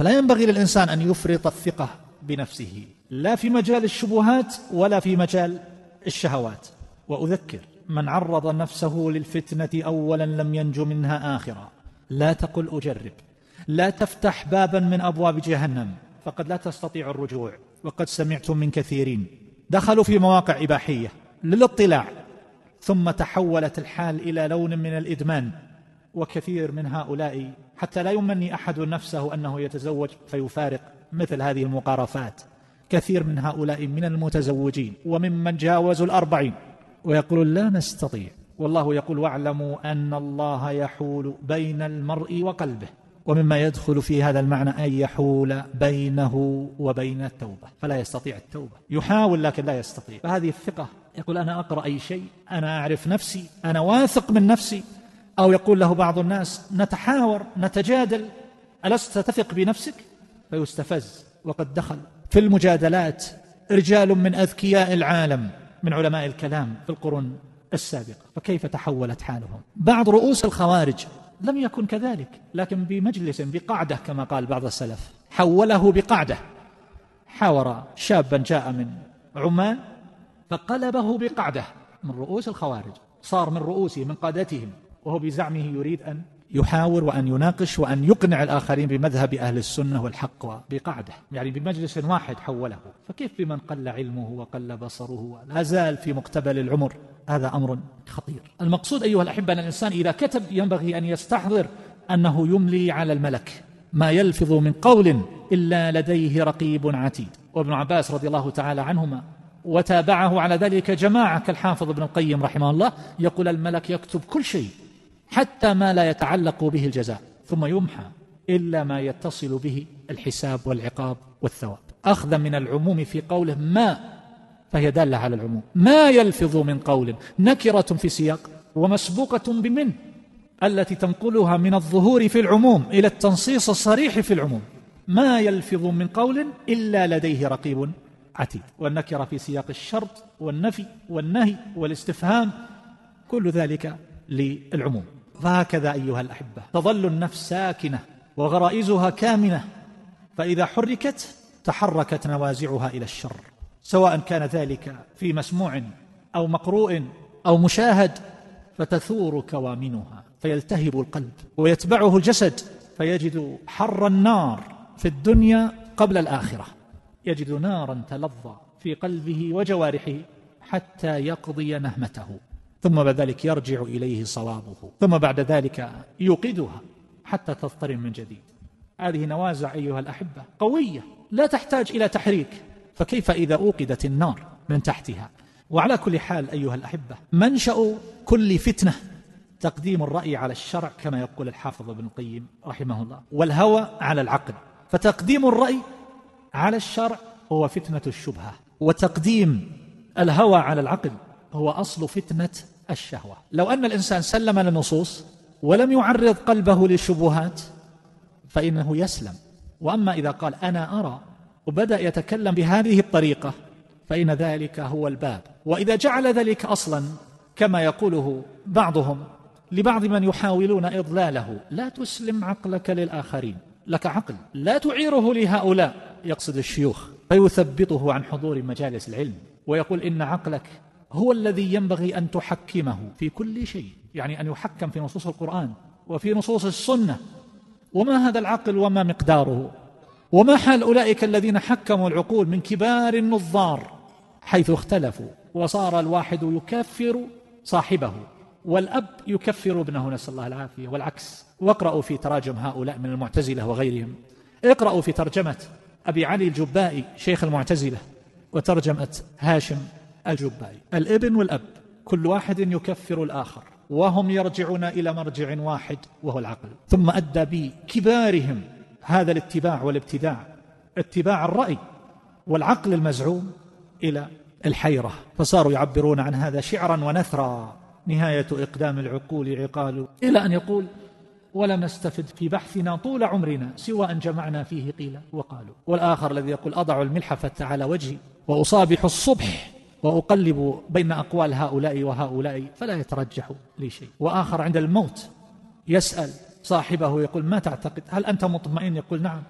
فلا ينبغي للإنسان أن يفرط الثقة بنفسه لا في مجال الشبهات ولا في مجال الشهوات. وأذكر من عرض نفسه للفتنة أولا لم ينج منها آخرا. لا تقل أجرب. لا تفتح بابا من أبواب جهنم. فقد لا تستطيع الرجوع. وقد سمعتم من كثيرين دخلوا في مواقع إباحية للاطلاع ثم تحولت الحال إلى لون من الإدمان. وكثير من هؤلاء حتى لا يمني أحد نفسه أنه يتزوج فيفارق مثل هذه المقارفات. كثير من هؤلاء من المتزوجين وممن جاوزوا الأربعين. ويقولون لا نستطيع. والله يقول واعلموا أن الله يحول بين المرء وقلبه. ومما يدخل في هذا المعنى أن يحول بينه وبين التوبة. فلا يستطيع التوبة. يحاول لكن لا يستطيع. فهذه الثقة يقول أنا أقرأ أي شيء أنا أعرف نفسي أنا واثق من نفسي. أو يقول له بعض الناس نتحاور نتجادل ألست تثق بنفسك؟ فيستفز وقد دخل. في المجادلات رجال من أذكياء العالم من علماء الكلام في القرون السابقة. فكيف تحولت حالهم؟ بعض رؤوس الخوارج لم يكن كذلك لكن بمجلس بقعدة كما قال بعض السلف حوله بقعدة. حاور شابا جاء من عمان فقلبه بقعدة من رؤوس الخوارج. صار من رؤوسهم من قادتهم. وهو بزعمه يريد أن يحاور وأن يناقش وأن يقنع الآخرين بمذهب أهل السنة والحق بقعدة يعني بمجلس واحد حوله. فكيف بمن قل علمه وقل بصره لا زال في مقتبل العمر؟ هذا أمر خطير. المقصود أيها الأحبة أن الإنسان إذا كتب ينبغي أن يستحضر أنه يملي على الملك ما يلفظ من قول إلا لديه رقيب عتيد. وابن عباس رضي الله تعالى عنهما وتابعه على ذلك جماعة كالحافظ ابن القيم رحمه الله يقول الملك يكتب كل شيء. حتى ما لا يتعلق به الجزاء ثم يمحى إلا ما يتصل به الحساب والعقاب والثواب. أخذا من العموم في قوله ما فهي دالة على العموم. ما يلفظ من قول نكرة في سياق ومسبوقة بمن التي تنقلها من الظهور في العموم إلى التنصيص الصريح في العموم. ما يلفظ من قول إلا لديه رقيب عتيد. والنكرة في سياق الشرط والنفي والنهي والاستفهام كل ذلك للعموم. فهكذا أيها الأحبة تظل النفس ساكنة وغرائزها كامنة فإذا حركت تحركت نوازعها إلى الشر سواء كان ذلك في مسموع أو مقروء أو مشاهد فتثور كوامنها فيلتهب القلب ويتبعه الجسد فيجد حر النار في الدنيا قبل الآخرة يجد نارا تلظى في قلبه وجوارحه حتى يقضي نهمته. ثم بعد ذلك يرجع إليه صوابه ثم بعد ذلك يوقدها حتى تضطرم من جديد. هذه نوازع أيها الأحبة قوية لا تحتاج إلى تحريك. فكيف إذا أوقدت النار من تحتها؟ وعلى كل حال أيها الأحبة منشأ كل فتنة تقديم الرأي على الشرع كما يقول الحافظ ابن القيم رحمه الله. والهوى على العقل. فتقديم الرأي على الشرع هو فتنة الشبهة. وتقديم الهوى على العقل هو أصل فتنة الشهوة. لو أن الإنسان سلم للنصوص ولم يعرض قلبه للشبهات فإنه يسلم. وأما إذا قال أنا أرى وبدأ يتكلم بهذه الطريقة فإن ذلك هو الباب. وإذا جعل ذلك أصلا كما يقوله بعضهم لبعض من يحاولون إضلاله لا تسلم عقلك للآخرين. لك عقل. لا تعيره لهؤلاء يقصد الشيوخ. فيثبطه عن حضور مجالس العلم. ويقول إن عقلك هو الذي ينبغي أن تحكمه. في كل شيء. يعني أن يحكم في نصوص القرآن وفي نصوص السنة. وما هذا العقل وما مقداره؟ وما حال أولئك الذين حكموا العقول من كبار النظار؟ حيث اختلفوا. وصار الواحد يكفر صاحبه. والأب يكفر ابنه. نسأل الله العافية. والعكس. واقرأوا في تراجم هؤلاء من المعتزلة وغيرهم. اقرأوا في ترجمة أبي علي الجبائي شيخ المعتزلة وترجمة هاشم الجبائي الإبن والأب كل واحد يكفر الآخر وهم يرجعون إلى مرجع واحد وهو العقل. ثم أدى بكبارهم هذا الاتباع والابتداع اتباع الرأي والعقل المزعوم إلى الحيرة. فصاروا يعبرون عن هذا شعرا ونثرا. نهاية إقدام العقول عقال. إلى أن يقول ولم نستفد في بحثنا طول عمرنا سوى أن جمعنا فيه قيل وقالوا. والآخر الذي يقول أضع الملحفة على وجهي وأصابح الصبح وأقلب بين أقوال هؤلاء وهؤلاء فلا يترجح لي شيء. وآخر عند الموت يسأل صاحبه يقول ما تعتقد؟ هل أنت مطمئن؟ يقول نعم.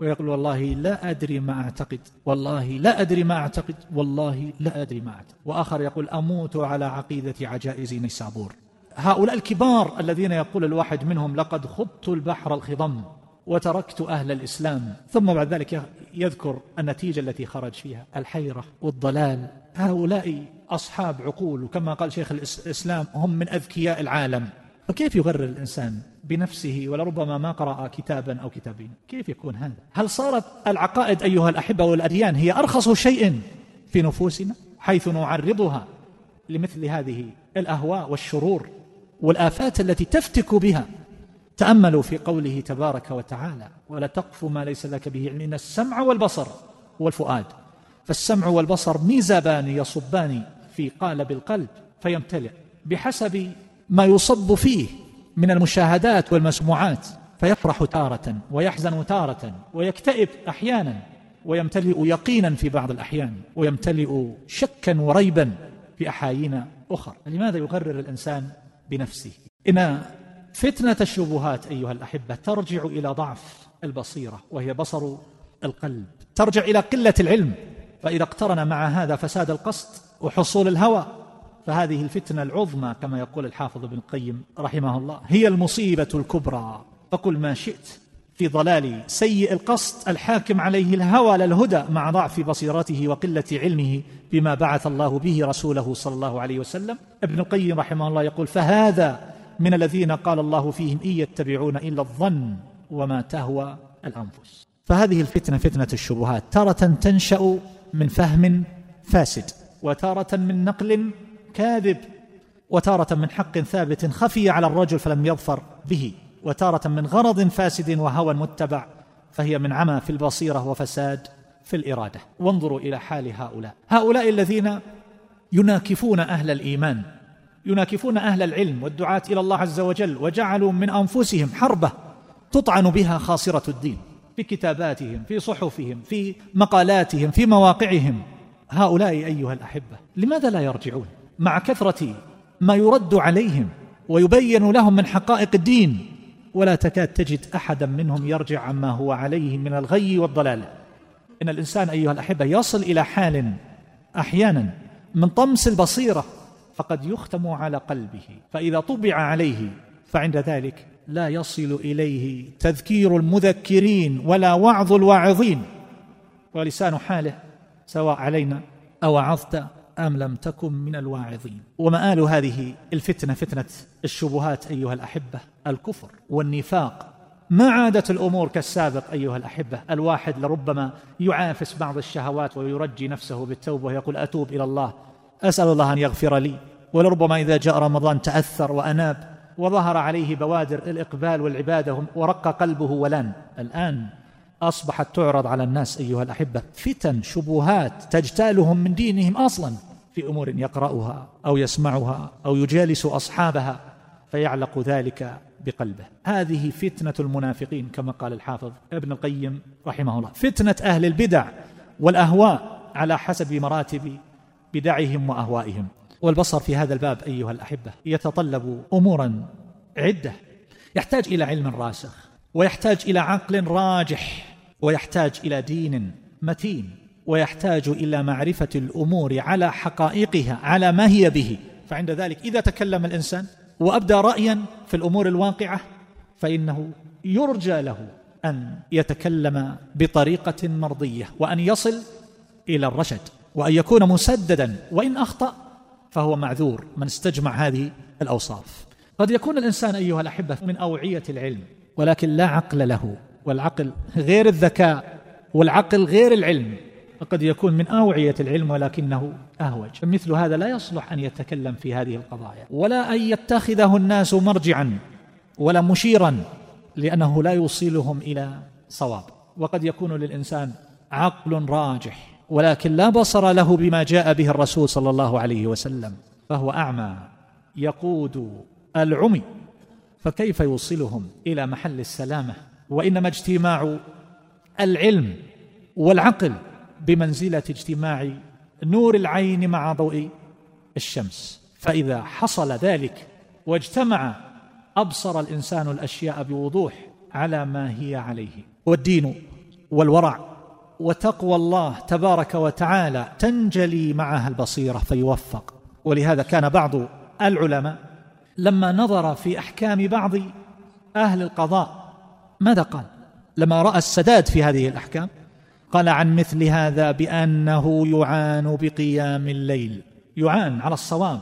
ويقول والله لا أدري ما أعتقد. والله لا أدري ما أعتقد. والله لا أدري ما أعتقد. وآخر يقول أموت على عقيدة عجائز نيسابور. هؤلاء الكبار الذين يقول الواحد منهم لقد خضت البحر الخضم. وتركت أهل الإسلام. ثم بعد ذلك يذكر النتيجة التي خرج فيها. الحيرة والضلال. هؤلاء أصحاب عقول. وكما قال شيخ الإسلام هم من أذكياء العالم. فكيف يغرر الإنسان بنفسه ولربما ما قرأ كتابا أو كتابين؟ كيف يكون هذا؟ هل صارت العقائد أيها الأحبة والأديان هي أرخص شيء في نفوسنا حيث نعرضها لمثل هذه الأهواء والشرور والآفات التي تفتك بها تأملوا في قوله تبارك وتعالى ولا تقف ما ليس لك به علم إن السمع والبصر والفؤاد. فالسمع والبصر ميزابان يصبان في قالب القلب فيمتلئ بحسب ما يصب فيه من المشاهدات والمسموعات فيفرح تارة ويحزن تارة ويكتئب أحيانا ويمتلئ يقينا في بعض الأحيان ويمتلئ شكا وريبا في أحايين أخرى. لماذا يغرر الإنسان بنفسه؟ إن فتنة الشبهات أيها الأحبة ترجع إلى ضعف البصيرة وهي بصر القلب. ترجع إلى قلة العلم فإذا اقترن مع هذا فساد القصد وحصول الهوى. فهذه الفتنة العظمى كما يقول الحافظ ابن القيم رحمه الله هي المصيبة الكبرى. فقل ما شئت في ضلال سيء القصد الحاكم عليه الهوى للهدى مع ضعف بصيرته وقلة علمه بما بعث الله به رسوله صلى الله عليه وسلم. ابن القيم رحمه الله يقول فهذا من الذين قال الله فيهم إن يتبعون إلا الظن وما تهوى الأنفس. فهذه الفتنة فتنة الشبهات. تارة تنشأ من فهم فاسد وتارة من نقل كاذب وتارة من حق ثابت خفي على الرجل فلم يظفر به وتارة من غرض فاسد وهوى متبع فهي من عمى في البصيرة وفساد في الإرادة. وانظروا إلى حال هؤلاء. هؤلاء الذين يناكفون أهل الإيمان. يناكفون أهل العلم والدعاة إلى الله عز وجل وجعلوا من أنفسهم حربة تطعن بها خاصرة الدين في كتاباتهم في صحفهم في مقالاتهم في مواقعهم. هؤلاء أيها الأحبة لماذا لا يرجعون؟ مع كثرة ما يرد عليهم ويبين لهم من حقائق الدين. ولا تكاد تجد أحدا منهم يرجع عما هو عليه من الغي والضلال. إن الإنسان أيها الأحبة يصل إلى حال أحيانا من طمس البصيرة فقد يختم على قلبه فإذا طبع عليه فعند ذلك لا يصل إليه تذكير المذكرين ولا وعظ الواعظين. ولسان حاله سواء علينا أوعظت أم لم تكن من الواعظين. ومآل هذه الفتنة فتنة الشبهات أيها الأحبة الكفر والنفاق. ما عادت الأمور كالسابق أيها الأحبة؟ الواحد لربما يعافس بعض الشهوات ويرجي نفسه بالتوبة ويقول أتوب إلى الله. أسأل الله أن يغفر لي. ولربما إذا جاء رمضان تأثر وأناب وظهر عليه بوادر الإقبال والعبادة ورق قلبه ولان الآن أصبحت تعرض على الناس أيها الأحبة فتن شبهات تجتالهم من دينهم أصلا في أمور يقرأها أو يسمعها أو يجالس أصحابها فيعلق ذلك بقلبه. هذه فتنة المنافقين كما قال الحافظ ابن القيم رحمه الله. فتنة أهل البدع والأهواء على حسب مراتب بدعهم وأهوائهم. والبصر في هذا الباب أيها الأحبة يتطلب أمورا عدة. يحتاج إلى علم راسخ ويحتاج إلى عقل راجح ويحتاج إلى دين متين ويحتاج إلى معرفة الأمور على حقائقها على ما هي به. فعند ذلك إذا تكلم الإنسان وأبدى رأيا في الأمور الواقعة فإنه يرجى له أن يتكلم بطريقة مرضية وأن يصل إلى الرشد. وأن يكون مسددا وإن أخطأ فهو معذور من استجمع هذه الأوصاف. قد يكون الإنسان أيها الأحبة من أوعية العلم ولكن لا عقل له والعقل غير الذكاء والعقل غير العلم. فقد يكون من أوعية العلم ولكنه أهوج. مثل هذا لا يصلح أن يتكلم في هذه القضايا ولا أن يتخذه الناس مرجعا ولا مشيرا لأنه لا يوصلهم إلى صواب. وقد يكون للإنسان عقل راجح ولكن لا بصر له بما جاء به الرسول صلى الله عليه وسلم فهو أعمى يقود العمي فكيف يوصلهم إلى محل السلامة؟ وإنما اجتماع العلم والعقل بمنزلة اجتماع نور العين مع ضوء الشمس. فإذا حصل ذلك واجتمع أبصر الإنسان الأشياء بوضوح على ما هي عليه. والدين والورع وتقوى الله تبارك وتعالى تنجلي معها البصيره فيوفق. ولهذا كان بعض العلماء لما نظر في أحكام بعض أهل القضاء ماذا قال؟ لما رأى السداد في هذه الأحكام قال عن مثل هذا بأنه يعان بقيام الليل يعان على الصواب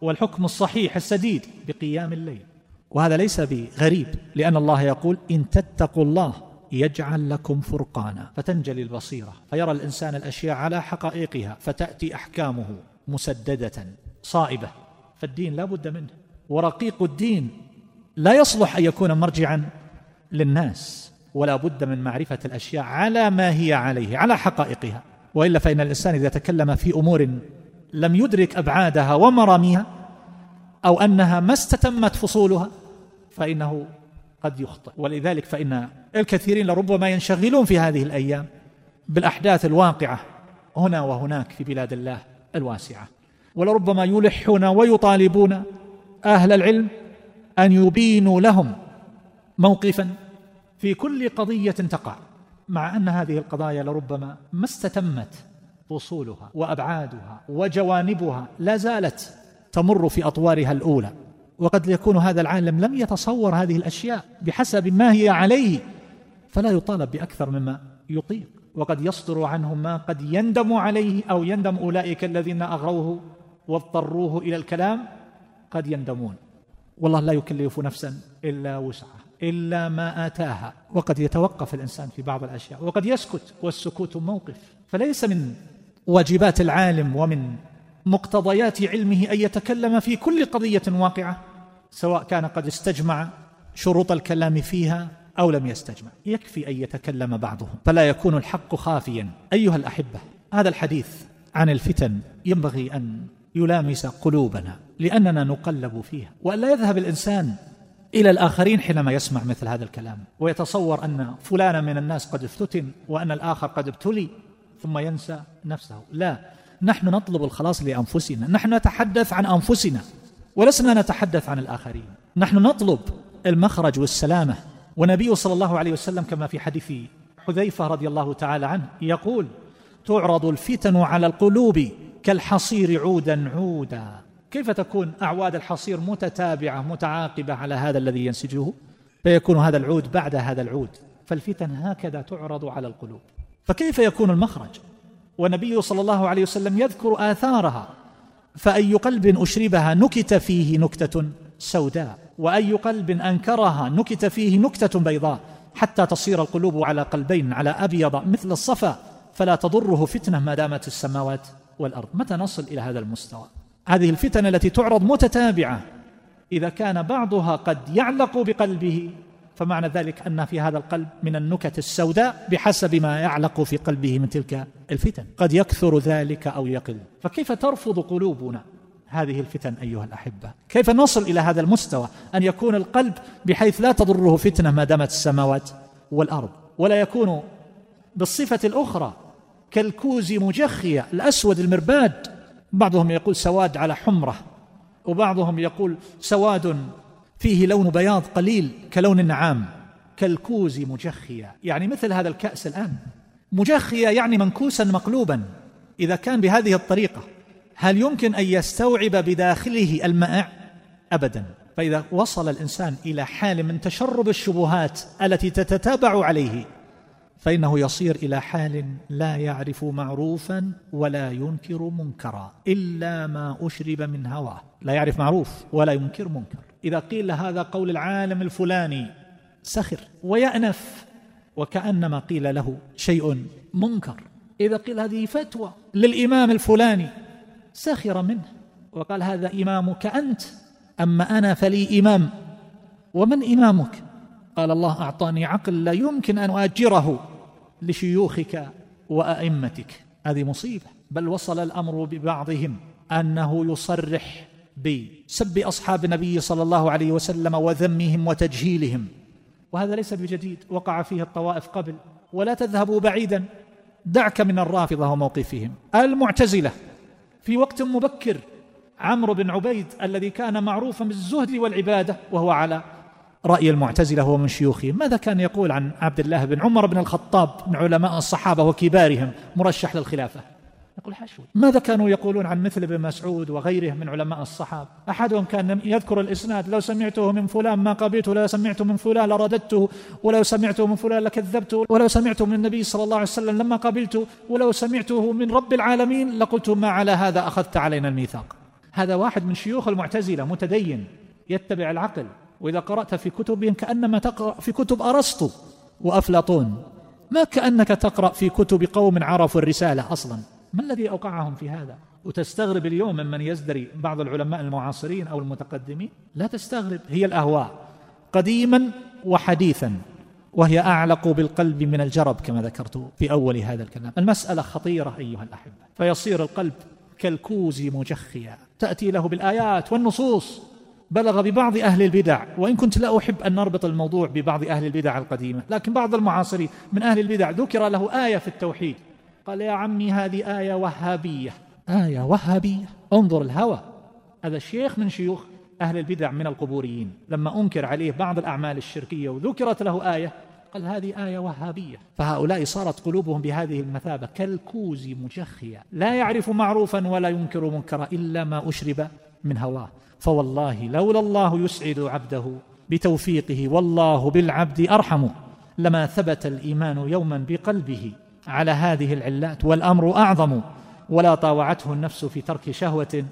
والحكم الصحيح السديد بقيام الليل. وهذا ليس بغريب لأن الله يقول إن تتقوا الله يجعل لكم فرقانا. فتنجلي البصيرة فيرى الإنسان الأشياء على حقائقها فتأتي أحكامه مسددة صائبة. فالدين لا بد منه. ورقيق الدين لا يصلح أن يكون مرجعا للناس ولا بد من معرفة الأشياء على ما هي عليه على حقائقها. وإلا فإن الإنسان إذا تكلم في أمور لم يدرك أبعادها ومراميها أو أنها ما استتمت فصولها فإنه قد يخطئ. ولذلك فإن الكثيرين لربما ينشغلون في هذه الأيام بالأحداث الواقعة هنا وهناك في بلاد الله الواسعة. ولربما يلحون ويطالبون أهل العلم أن يبينوا لهم موقفا في كل قضية تقع مع أن هذه القضايا لربما ما استتمت فصولها وأبعادها وجوانبها لا زالت تمر في أطوارها الأولى. وقد يكون هذا العالم لم يتصور هذه الأشياء بحسب ما هي عليه فلا يطالب بأكثر مما يطيق وقد يصدر عنهم ما قد يندم عليه أو يندم أولئك الذين أغروه واضطروه إلى الكلام قد يندمون. والله لا يكلف نفسا إلا وسعها إلا ما آتاها. وقد يتوقف الإنسان في بعض الأشياء وقد يسكت والسكوت موقف. فليس من واجبات العالم ومن مقتضيات علمه أن يتكلم في كل قضية واقعة سواء كان قد استجمع شروط الكلام فيها أو لم يستجمع. يكفي أن يتكلم بعضهم. فلا يكون الحق خافيا. أيها الأحبة هذا الحديث عن الفتن ينبغي أن يلامس قلوبنا لأننا نقلب فيها. وان لا يذهب الإنسان إلى الآخرين حينما يسمع مثل هذا الكلام ويتصور أن فلانا من الناس قد افتتن وأن الآخر قد ابتلي ثم ينسى نفسه. لا نحن نطلب الخلاص لأنفسنا. نحن نتحدث عن أنفسنا ولسنا نتحدث عن الآخرين. نحن نطلب المخرج والسلامة ونبي صلى الله عليه وسلم كما في حديث حذيفة رضي الله تعالى عنه يقول تعرض الفتن على القلوب كالحصير عودا عودا. كيف تكون أعواد الحصير متتابعة متعاقبة على هذا الذي ينسجه فيكون هذا العود بعد هذا العود. فالفتن هكذا تعرض على القلوب. فكيف يكون المخرج؟ والنبي صلى الله عليه وسلم يذكر آثارها فأي قلب أشربها نكت فيه نكتة. سوداء وأي قلب أنكرها نكت فيه نكتة بيضاء. حتى تصير القلوب على قلبين على أبيض مثل الصفا فلا تضره فتنة ما دامت السماوات والأرض. متى نصل إلى هذا المستوى؟ هذه الفتن التي تعرض متتابعة. إذا كان بعضها قد يعلق بقلبه فمعنى ذلك أن في هذا القلب من النكت السوداء بحسب ما يعلق في قلبه من تلك الفتن. قد يكثر ذلك أو يقل. فكيف ترفض قلوبنا؟ هذه الفتن أيها الأحبة. كيف نصل إلى هذا المستوى؟ أن يكون القلب بحيث لا تضره فتنة ما دامت السماوات والأرض ولا يكون بالصفة الأخرى كالكوز مجخية الأسود المرباد. بعضهم يقول سواد على حمرة وبعضهم يقول سواد فيه لون بياض قليل كلون النعام. كالكوز مجخيا يعني مثل هذا الكأس الآن. مجخيا يعني منكوسا مقلوبا. إذا كان بهذه الطريقة هل يمكن أن يستوعب بداخله المائع أبدا. فإذا وصل الإنسان إلى حال من تشرب الشبهات التي تتتابع عليه فإنه يصير إلى حال لا يعرف معروفا ولا ينكر منكرا إلا ما أشرب من هواه. لا يعرف معروف ولا ينكر منكر. إذا قيل هذا قول العالم الفلاني سخر ويأنف وكأنما قيل له شيء منكر. إذا قيل هذه فتوى للإمام الفلاني سخر منه. وقال هذا إمامك أنت أما أنا فلي إمام. ومن إمامك؟ قال الله أعطاني عقل لا يمكن أن أؤجره لشيوخك وأئمتك. هذه مصيبة. بل وصل الأمر ببعضهم أنه يصرح بسب أصحاب النبي صلى الله عليه وسلم وذمهم وتجهيلهم. وهذا ليس بجديد وقع فيه الطوائف قبل. ولا تذهبوا بعيدا. دعك من الرافضة وموقفهم. المعتزلة. في وقت مبكر عمرو بن عبيد الذي كان معروفا بالزهد والعبادة وهو على رأي المعتزلة هو من شيوخهم ماذا كان يقول عن عبد الله بن عمر بن الخطاب من علماء الصحابة وكبارهم مرشح للخلافة؟ يقول حشو ماذا كانوا يقولون عن مثل ابن مسعود وغيره من علماء الصحابة؟ أحدهم كان يذكر الإسناد لو سمعته من فلان ما قبلته لو سمعته من فلان لرددته ولو سمعته من فلان لكذبته ولو سمعته من النبي صلى الله عليه وسلم لما قبلته ولو سمعته من رب العالمين لقلت ما على هذا أخذت علينا الميثاق. هذا واحد من شيوخ المعتزلة متدين يتبع العقل وإذا قرأت في كتبهم كأنما تقرأ في كتب أرسطو وأفلاطون ما كأنك تقرأ في كتب قوم عرفوا الرسالة أصلا. ما الذي أوقعهم في هذا؟ وتستغرب اليوم ممن يزدري بعض العلماء المعاصرين أو المتقدمين؟ لا تستغرب هي الأهواء قديما وحديثا وهي أعلق بالقلب من الجرب كما ذكرت في أول هذا الكلام. المسألة خطيرة أيها الأحبة. فيصير القلب كالكوز مجخيا. تأتي له بالآيات والنصوص. بلغ ببعض أهل البدع. وإن كنت لا أحب أن نربط الموضوع ببعض أهل البدع القديمة. لكن بعض المعاصرين من أهل البدع ذكر له آية في التوحيد. قال يا عمي هذه آية وهابية. آية وهابية. انظر الهوى. هذا الشيخ من شيوخ أهل البدع من القبوريين. لما أنكر عليه بعض الأعمال الشركية وذكرت له آية قال هذه آية وهابية. فهؤلاء صارت قلوبهم بهذه المثابة كالكوز مجخية. لا يعرف معروفا ولا ينكر منكرا إلا ما أشرب من هواه. فوالله لولا الله يسعد عبده بتوفيقه والله بالعبد أرحم. لما ثبت الإيمان يوما بقلبه على هذه العلات والأمر أعظم ولا طاوعته النفس في ترك شهوة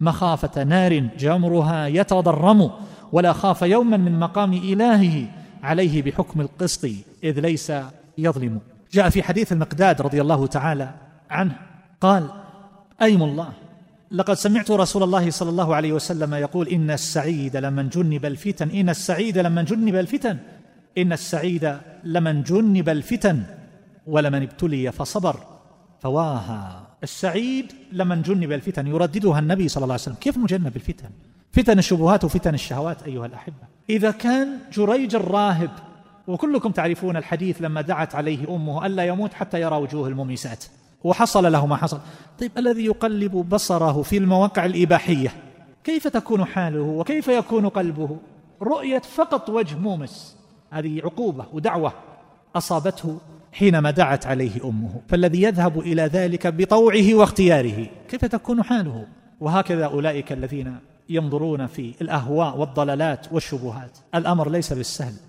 مخافة نار جمرها يتضرم ولا خاف يوما من مقام إلهه عليه بحكم القسط إذ ليس يظلم. جاء في حديث المقداد رضي الله تعالى عنه قال أيم الله لقد سمعت رسول الله صلى الله عليه وسلم يقول إن السعيد لمن جنب الفتن إن السعيد لمن جنب الفتن إن السعيد لمن جنب الفتن. ولمن ابتلي فصبر. فواها. السعيد لمن جنب الفتن يرددها النبي صلى الله عليه وسلم. كيف نجنب الفتن فتن الشبهات وفتن الشهوات أيها الأحبة. إذا كان جريج الراهب وكلكم تعرفون الحديث لما دعت عليه أمه ألا يموت حتى يرى وجوه المميسات وحصل له ما حصل. طيب الذي يقلب بصره في المواقع الإباحية؟ كيف تكون حاله؟ وكيف يكون قلبه؟ رؤية فقط وجه مومس. هذه عقوبة ودعوة أصابته حينما دعت عليه أمه فالذي يذهب إلى ذلك بطوعه واختياره. كيف تكون حاله؟ وهكذا أولئك الذين ينظرون في الأهواء والضلالات والشبهات. الأمر ليس بالسهل.